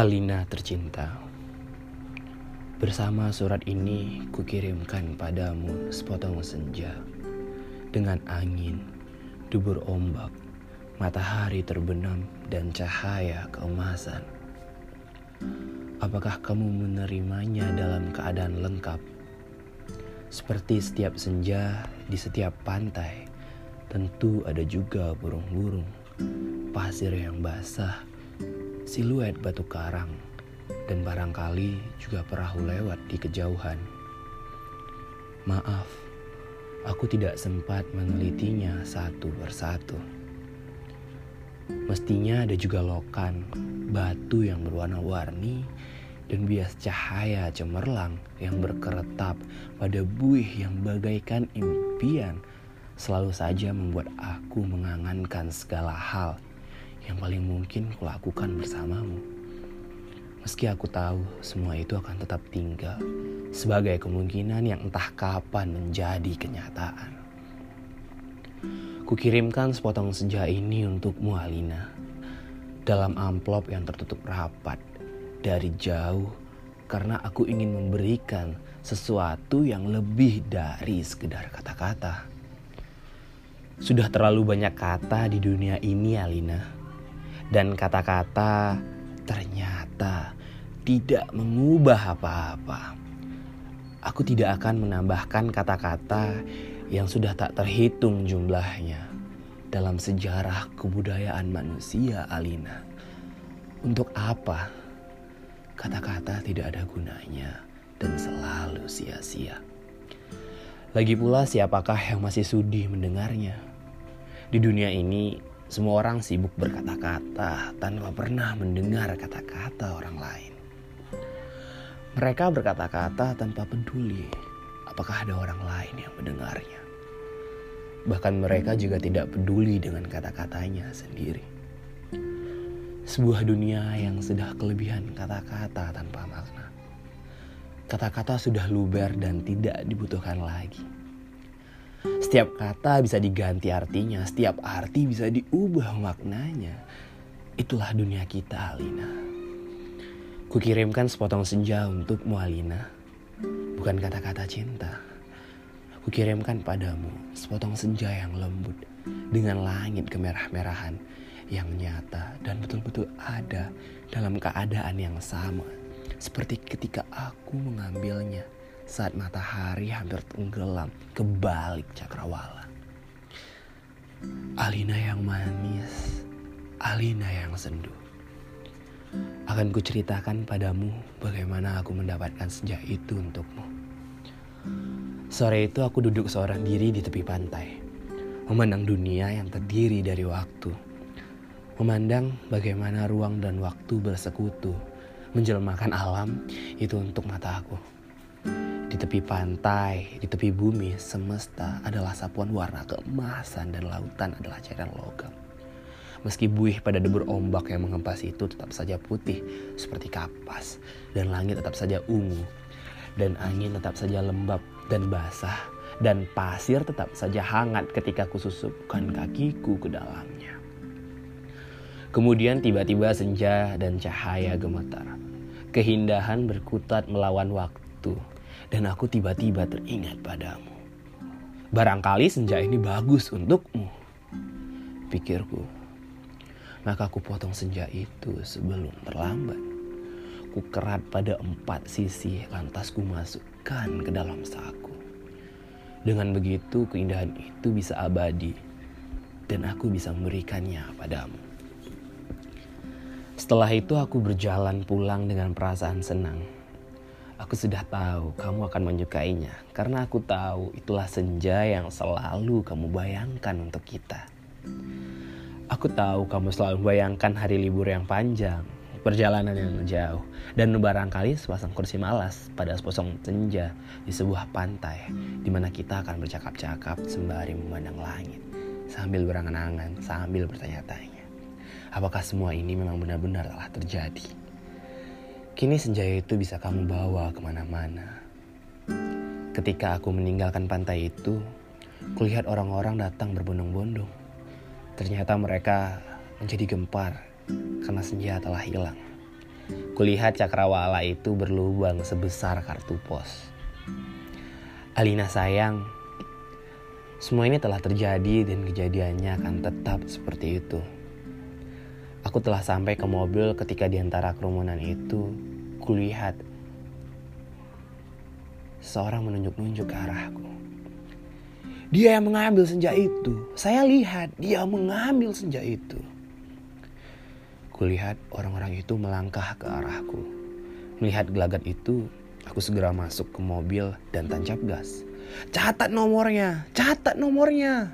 Alina tercinta. Bersama surat ini kukirimkan padamu sepotong senja. Dengan angin, dubur ombak, matahari terbenam dan cahaya keemasan. Apakah kamu menerimanya dalam keadaan lengkap? Seperti setiap senja di setiap pantai Tentu ada juga burung-burung Pasir yang basah siluet batu karang, dan barangkali juga perahu lewat di kejauhan. Maaf, aku tidak sempat menelitinya satu persatu. Mestinya ada juga lokan, batu yang berwarna-warni, dan bias cahaya cemerlang yang berkeretap pada buih yang bagaikan impian selalu saja membuat aku mengangankan segala hal yang paling mungkin kulakukan bersamamu. Meski aku tahu semua itu akan tetap tinggal sebagai kemungkinan yang entah kapan menjadi kenyataan. Kukirimkan sepotong senja ini untukmu Alina dalam amplop yang tertutup rapat dari jauh karena aku ingin memberikan sesuatu yang lebih dari sekedar kata-kata. Sudah terlalu banyak kata di dunia ini Alina dan kata-kata ternyata tidak mengubah apa-apa. Aku tidak akan menambahkan kata-kata yang sudah tak terhitung jumlahnya dalam sejarah kebudayaan manusia, Alina. Untuk apa? Kata-kata tidak ada gunanya dan selalu sia-sia. Lagi pula siapakah yang masih sudi mendengarnya? Di dunia ini semua orang sibuk berkata-kata tanpa pernah mendengar kata-kata orang lain. Mereka berkata-kata tanpa peduli apakah ada orang lain yang mendengarnya. Bahkan mereka juga tidak peduli dengan kata-katanya sendiri. Sebuah dunia yang sudah kelebihan kata-kata tanpa makna. Kata-kata sudah luber dan tidak dibutuhkan lagi setiap kata bisa diganti artinya, setiap arti bisa diubah maknanya. Itulah dunia kita, Alina. Kukirimkan sepotong senja untuk Alina. Bukan kata-kata cinta. Kukirimkan padamu sepotong senja yang lembut dengan langit kemerah-merahan yang nyata dan betul-betul ada dalam keadaan yang sama seperti ketika aku mengambilnya saat matahari hampir tenggelam ke balik cakrawala. Alina yang manis, Alina yang sendu. Akan kuceritakan padamu bagaimana aku mendapatkan senja itu untukmu. Sore itu aku duduk seorang diri di tepi pantai, memandang dunia yang terdiri dari waktu. Memandang bagaimana ruang dan waktu bersekutu, menjelmakan alam itu untuk mataku. Di tepi pantai, di tepi bumi, semesta adalah sapuan warna keemasan dan lautan adalah cairan logam. Meski buih pada debur ombak yang mengempas itu tetap saja putih seperti kapas dan langit tetap saja ungu dan angin tetap saja lembab dan basah dan pasir tetap saja hangat ketika kususupkan kakiku ke dalamnya. Kemudian tiba-tiba senja dan cahaya gemetar. Keindahan berkutat melawan waktu dan aku tiba-tiba teringat padamu. Barangkali senja ini bagus untukmu, pikirku. Maka aku potong senja itu sebelum terlambat. Ku kerat pada empat sisi lantas ku masukkan ke dalam saku. Dengan begitu keindahan itu bisa abadi dan aku bisa memberikannya padamu. Setelah itu aku berjalan pulang dengan perasaan senang Aku sudah tahu kamu akan menyukainya karena aku tahu itulah senja yang selalu kamu bayangkan untuk kita. Aku tahu kamu selalu bayangkan hari libur yang panjang, perjalanan yang jauh, dan barangkali sepasang kursi malas pada sepasang senja di sebuah pantai di mana kita akan bercakap-cakap sembari memandang langit sambil berangan-angan, sambil bertanya-tanya. Apakah semua ini memang benar-benar telah terjadi? Kini senja itu bisa kamu bawa ke mana-mana. Ketika aku meninggalkan pantai itu, kulihat orang-orang datang berbondong-bondong. Ternyata mereka menjadi gempar karena senja telah hilang. Kulihat cakrawala itu berlubang sebesar kartu pos. Alina sayang, semua ini telah terjadi dan kejadiannya akan tetap seperti itu. Aku telah sampai ke mobil ketika di antara kerumunan itu kulihat seorang menunjuk-nunjuk ke arahku. Dia yang mengambil senja itu. Saya lihat dia mengambil senja itu. Kulihat orang-orang itu melangkah ke arahku. Melihat gelagat itu, aku segera masuk ke mobil dan tancap gas. Catat nomornya, catat nomornya.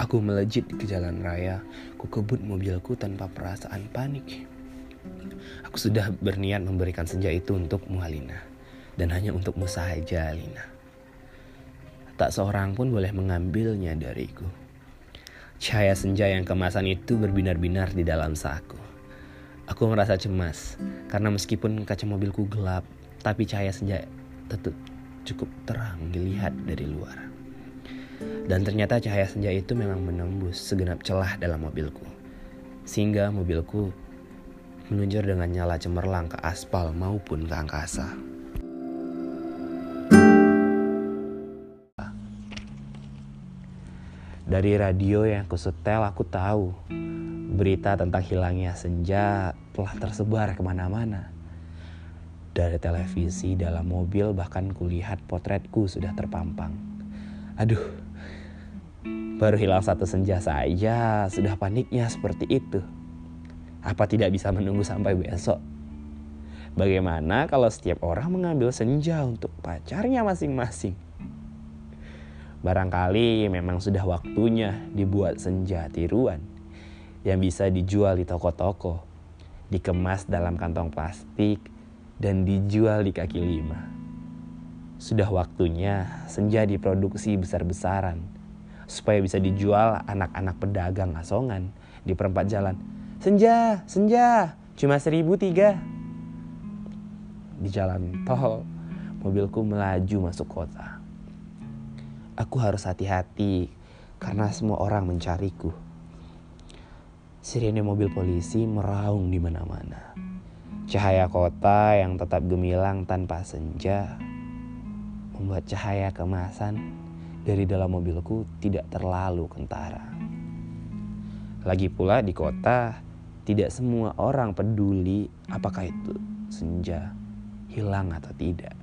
Aku melejit ke jalan raya, ku kebut mobilku tanpa perasaan panik. Aku sudah berniat memberikan senja itu untuk Mualina. Dan hanya untukmu saja, Alina. Tak seorang pun boleh mengambilnya dariku. Cahaya senja yang kemasan itu berbinar-binar di dalam saku. Aku merasa cemas karena meskipun kaca mobilku gelap, tapi cahaya senja tetap cukup terang dilihat dari luar. Dan ternyata cahaya senja itu memang menembus segenap celah dalam mobilku. Sehingga mobilku meluncur dengan nyala cemerlang ke aspal maupun ke angkasa. Dari radio yang aku setel aku tahu berita tentang hilangnya senja telah tersebar ke mana-mana. Dari televisi, dalam mobil, bahkan kulihat potretku sudah terpampang. Aduh, baru hilang satu senja saja, sudah paniknya seperti itu. Apa tidak bisa menunggu sampai besok? Bagaimana kalau setiap orang mengambil senja untuk pacarnya masing-masing? Barangkali memang sudah waktunya dibuat senja tiruan yang bisa dijual di toko-toko, dikemas dalam kantong plastik, dan dijual di kaki lima. Sudah waktunya senja diproduksi besar-besaran supaya bisa dijual anak-anak pedagang asongan di perempat jalan. Senja, senja, cuma seribu tiga. Di jalan tol, mobilku melaju masuk kota. Aku harus hati-hati karena semua orang mencariku. Sirene mobil polisi meraung di mana-mana. Cahaya kota yang tetap gemilang tanpa senja membuat cahaya kemasan dari dalam mobilku tidak terlalu kentara. Lagi pula di kota tidak semua orang peduli apakah itu senja hilang atau tidak.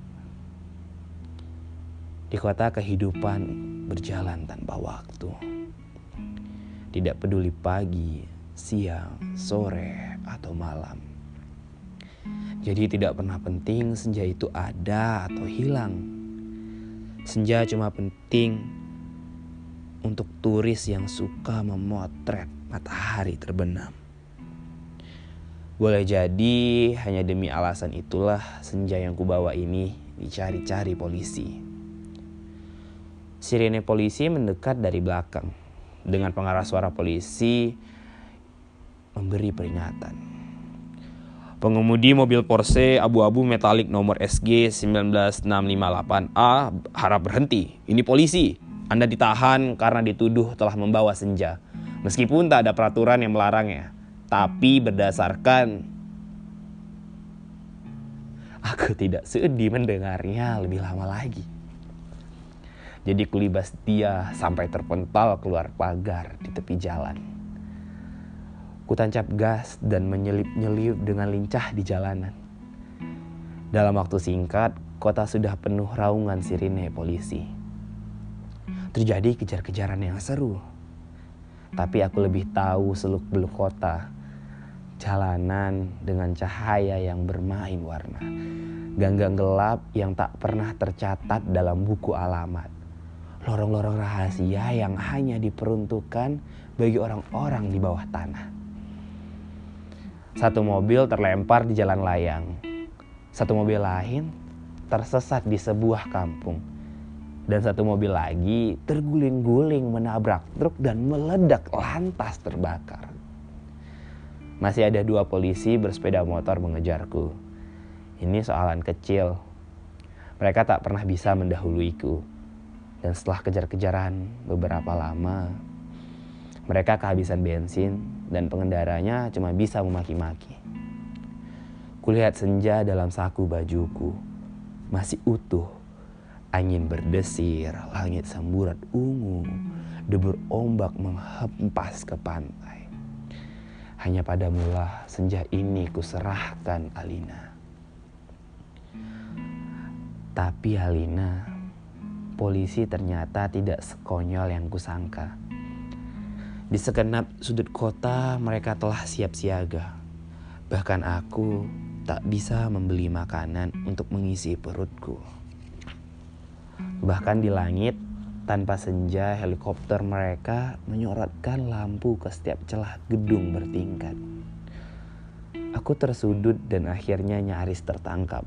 Di kota kehidupan berjalan tanpa waktu. Tidak peduli pagi, siang, sore, atau malam. Jadi tidak pernah penting senja itu ada atau hilang. Senja cuma penting untuk turis yang suka memotret matahari terbenam. Boleh jadi hanya demi alasan itulah senja yang kubawa ini dicari-cari polisi. Sirene polisi mendekat dari belakang. Dengan pengarah suara polisi memberi peringatan. Pengemudi mobil Porsche abu-abu metalik nomor SG 19658A harap berhenti. Ini polisi. Anda ditahan karena dituduh telah membawa senja. Meskipun tak ada peraturan yang melarangnya. Tapi berdasarkan Aku tidak sedih mendengarnya lebih lama lagi. Jadi kulibas dia sampai terpental keluar pagar di tepi jalan. Kutancap gas dan menyelip-nyelip dengan lincah di jalanan. Dalam waktu singkat, kota sudah penuh raungan sirine polisi. Terjadi kejar-kejaran yang seru. Tapi aku lebih tahu seluk-beluk kota. Jalanan dengan cahaya yang bermain warna. Ganggang gelap yang tak pernah tercatat dalam buku alamat lorong-lorong rahasia yang hanya diperuntukkan bagi orang-orang di bawah tanah. Satu mobil terlempar di jalan layang. Satu mobil lain tersesat di sebuah kampung. Dan satu mobil lagi terguling-guling menabrak truk dan meledak lantas terbakar. Masih ada dua polisi bersepeda motor mengejarku. Ini soalan kecil. Mereka tak pernah bisa mendahuluiku dan setelah kejar-kejaran beberapa lama, mereka kehabisan bensin dan pengendaranya cuma bisa memaki-maki. Kulihat senja dalam saku bajuku. Masih utuh. Angin berdesir, langit semburat ungu, debur ombak menghempas ke pantai. Hanya pada mula senja ini kuserahkan Alina. Tapi Alina, polisi ternyata tidak sekonyol yang kusangka. Di segenap sudut kota mereka telah siap siaga. Bahkan aku tak bisa membeli makanan untuk mengisi perutku. Bahkan di langit, tanpa senja helikopter mereka menyorotkan lampu ke setiap celah gedung bertingkat. Aku tersudut dan akhirnya nyaris tertangkap.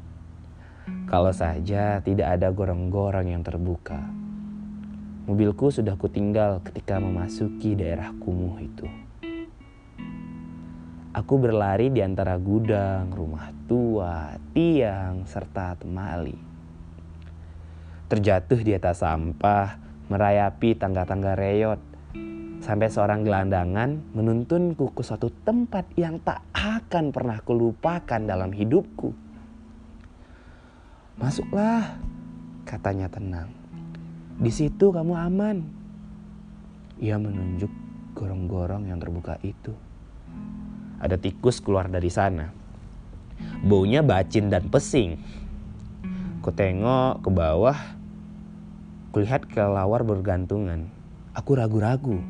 Kalau saja tidak ada gorong-gorong yang terbuka. Mobilku sudah kutinggal ketika memasuki daerah kumuh itu. Aku berlari di antara gudang, rumah tua, tiang, serta temali. Terjatuh di atas sampah, merayapi tangga-tangga reyot, sampai seorang gelandangan menuntunku ke suatu tempat yang tak akan pernah kulupakan dalam hidupku. Masuklah, katanya tenang. Di situ kamu aman. Ia menunjuk gorong-gorong yang terbuka itu ada tikus keluar dari sana. Baunya bacin dan pesing. Ku tengok ke bawah, kulihat kelawar bergantungan. Aku ragu-ragu.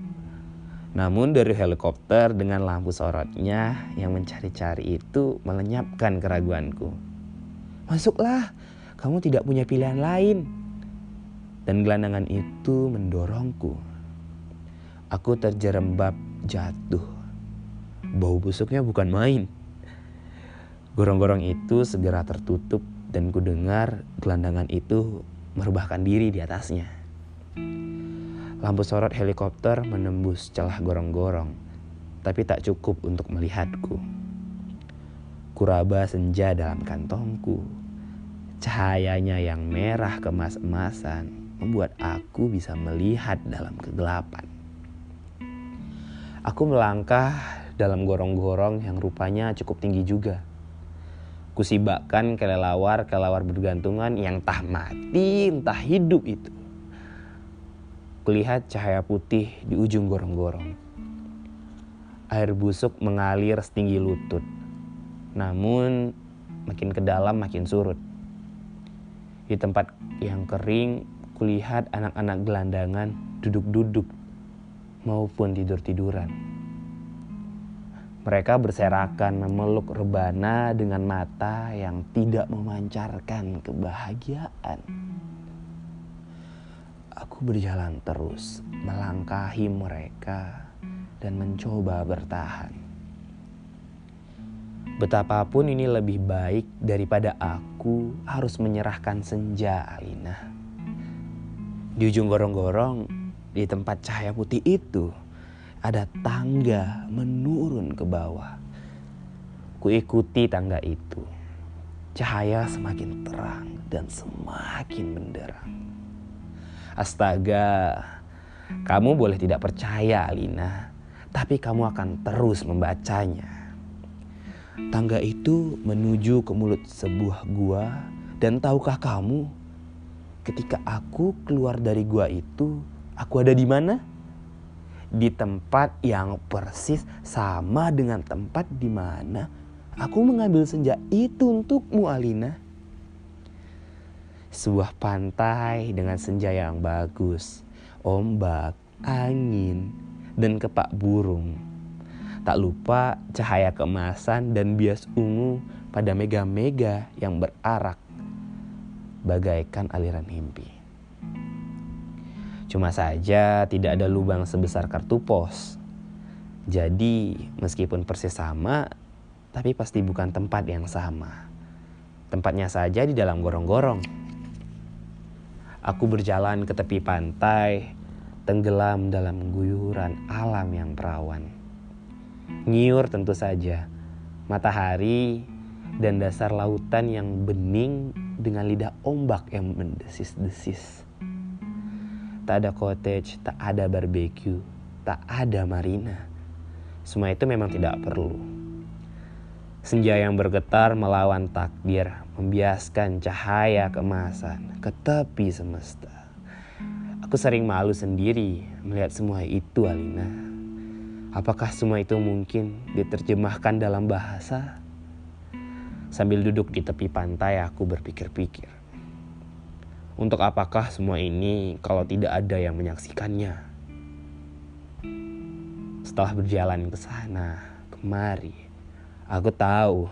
Namun dari helikopter dengan lampu sorotnya yang mencari-cari itu melenyapkan keraguanku. Masuklah, kamu tidak punya pilihan lain. Dan gelandangan itu mendorongku. Aku terjerembab jatuh bau busuknya bukan main. Gorong-gorong itu segera tertutup dan ku dengar gelandangan itu merubahkan diri di atasnya. Lampu sorot helikopter menembus celah gorong-gorong, tapi tak cukup untuk melihatku. Kuraba senja dalam kantongku. Cahayanya yang merah kemas-emasan membuat aku bisa melihat dalam kegelapan. Aku melangkah dalam gorong-gorong yang rupanya cukup tinggi juga. Kusibakkan kelelawar-kelelawar bergantungan yang tah mati entah hidup itu. Kulihat cahaya putih di ujung gorong-gorong. Air busuk mengalir setinggi lutut. Namun makin ke dalam makin surut. Di tempat yang kering, kulihat anak-anak gelandangan duduk-duduk maupun tidur-tiduran. Mereka berserakan memeluk rebana dengan mata yang tidak memancarkan kebahagiaan. Aku berjalan terus melangkahi mereka dan mencoba bertahan. Betapapun ini lebih baik daripada aku harus menyerahkan senja Alina. Di ujung gorong-gorong, di tempat cahaya putih itu, ada tangga menurun ke bawah. Kuikuti tangga itu. Cahaya semakin terang dan semakin menderang. Astaga, kamu boleh tidak percaya Alina, tapi kamu akan terus membacanya. Tangga itu menuju ke mulut sebuah gua dan tahukah kamu ketika aku keluar dari gua itu, aku ada di mana? di tempat yang persis sama dengan tempat di mana aku mengambil senja itu untukmu Alina. Sebuah pantai dengan senja yang bagus, ombak, angin, dan kepak burung. Tak lupa cahaya kemasan dan bias ungu pada mega-mega yang berarak bagaikan aliran mimpi. Cuma saja tidak ada lubang sebesar kartu pos. Jadi meskipun persis sama, tapi pasti bukan tempat yang sama. Tempatnya saja di dalam gorong-gorong. Aku berjalan ke tepi pantai, tenggelam dalam guyuran alam yang perawan. Nyiur tentu saja, matahari dan dasar lautan yang bening dengan lidah ombak yang mendesis-desis. Tak ada cottage, tak ada barbecue, tak ada marina. Semua itu memang tidak perlu. Senja yang bergetar melawan takdir, membiaskan cahaya kemasan ke tepi semesta. Aku sering malu sendiri melihat semua itu, Alina. Apakah semua itu mungkin diterjemahkan dalam bahasa? Sambil duduk di tepi pantai, aku berpikir-pikir. Untuk apakah semua ini kalau tidak ada yang menyaksikannya? Setelah berjalan ke sana, kemari, Aku tahu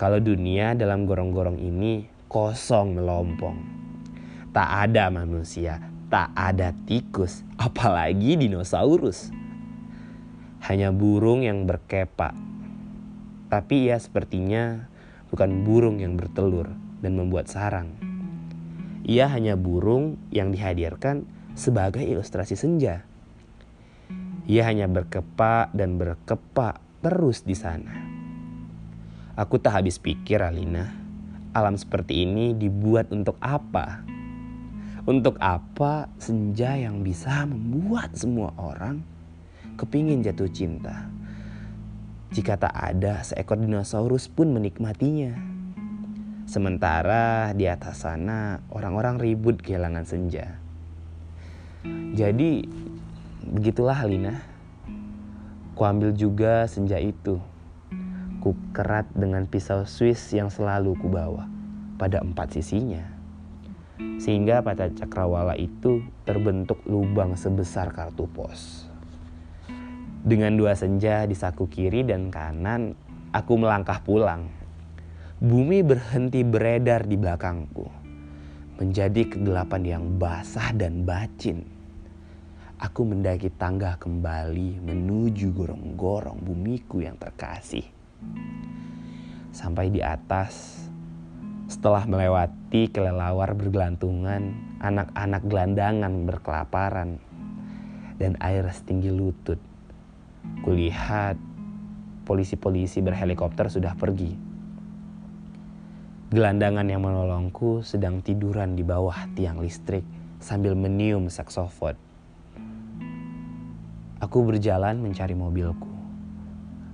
kalau dunia dalam gorong-gorong ini kosong melompong. Tak ada manusia, tak ada tikus, apalagi dinosaurus. Hanya burung yang berkepak. Tapi ia sepertinya bukan burung yang bertelur dan membuat sarang. Ia hanya burung yang dihadirkan sebagai ilustrasi senja. Ia hanya berkepak dan berkepak terus di sana. Aku tak habis pikir Alina, alam seperti ini dibuat untuk apa? Untuk apa senja yang bisa membuat semua orang kepingin jatuh cinta? Jika tak ada seekor dinosaurus pun menikmatinya. Sementara di atas sana orang-orang ribut kehilangan senja. Jadi begitulah Alina. Kuambil juga senja itu Ku kerat dengan pisau Swiss yang selalu kubawa pada empat sisinya. Sehingga pada cakrawala itu terbentuk lubang sebesar kartu pos. Dengan dua senja di saku kiri dan kanan, aku melangkah pulang. Bumi berhenti beredar di belakangku. Menjadi kegelapan yang basah dan bacin. Aku mendaki tangga kembali menuju gorong-gorong bumiku yang terkasih. Sampai di atas, setelah melewati kelelawar bergelantungan, anak-anak gelandangan berkelaparan, dan air setinggi lutut. Kulihat polisi-polisi berhelikopter sudah pergi. Gelandangan yang menolongku sedang tiduran di bawah tiang listrik sambil menium saksofon. Aku berjalan mencari mobilku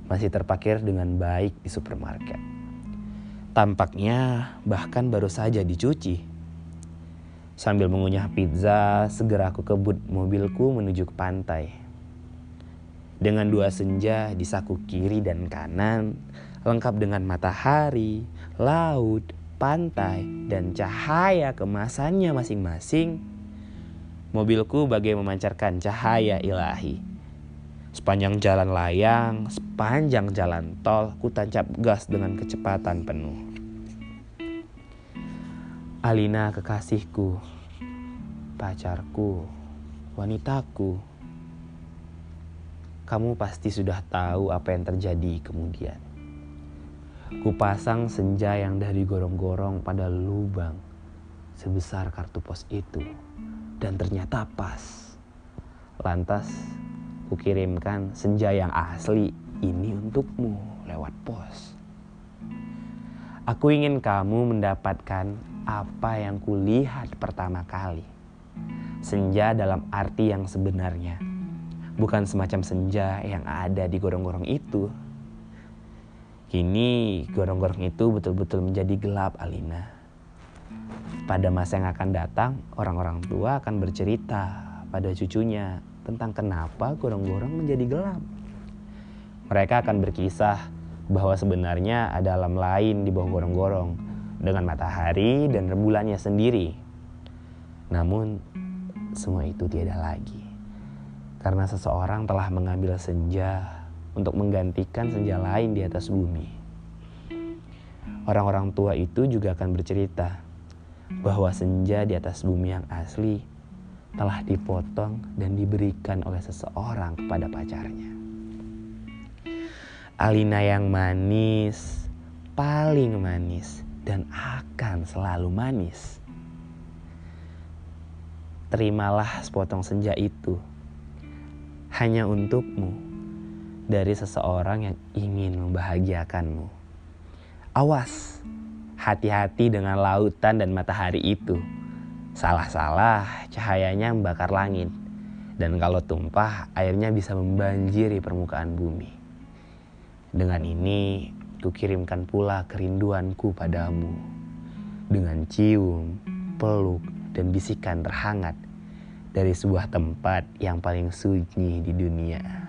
masih terpakir dengan baik di supermarket. Tampaknya bahkan baru saja dicuci. Sambil mengunyah pizza, segera aku kebut mobilku menuju ke pantai. Dengan dua senja di saku kiri dan kanan, lengkap dengan matahari, laut, pantai, dan cahaya kemasannya masing-masing, mobilku bagai memancarkan cahaya ilahi Sepanjang jalan layang, sepanjang jalan tol, ku tancap gas dengan kecepatan penuh. Alina kekasihku, pacarku, wanitaku. Kamu pasti sudah tahu apa yang terjadi kemudian. Kupasang senja yang dari gorong-gorong pada lubang sebesar kartu pos itu. Dan ternyata pas. Lantas Kukirimkan senja yang asli ini untukmu lewat pos. Aku ingin kamu mendapatkan apa yang kulihat pertama kali. Senja dalam arti yang sebenarnya. Bukan semacam senja yang ada di gorong-gorong itu. Kini gorong-gorong itu betul-betul menjadi gelap Alina. Pada masa yang akan datang, orang-orang tua akan bercerita pada cucunya tentang kenapa gorong-gorong menjadi gelap. Mereka akan berkisah bahwa sebenarnya ada alam lain di bawah gorong-gorong dengan matahari dan rembulannya sendiri. Namun semua itu tiada lagi. Karena seseorang telah mengambil senja untuk menggantikan senja lain di atas bumi. Orang-orang tua itu juga akan bercerita bahwa senja di atas bumi yang asli telah dipotong dan diberikan oleh seseorang kepada pacarnya. Alina yang manis, paling manis, dan akan selalu manis. Terimalah sepotong senja itu hanya untukmu dari seseorang yang ingin membahagiakanmu. Awas, hati-hati dengan lautan dan matahari itu Salah-salah cahayanya membakar langit. Dan kalau tumpah, airnya bisa membanjiri permukaan bumi. Dengan ini, kukirimkan pula kerinduanku padamu. Dengan cium, peluk, dan bisikan terhangat dari sebuah tempat yang paling sunyi di dunia.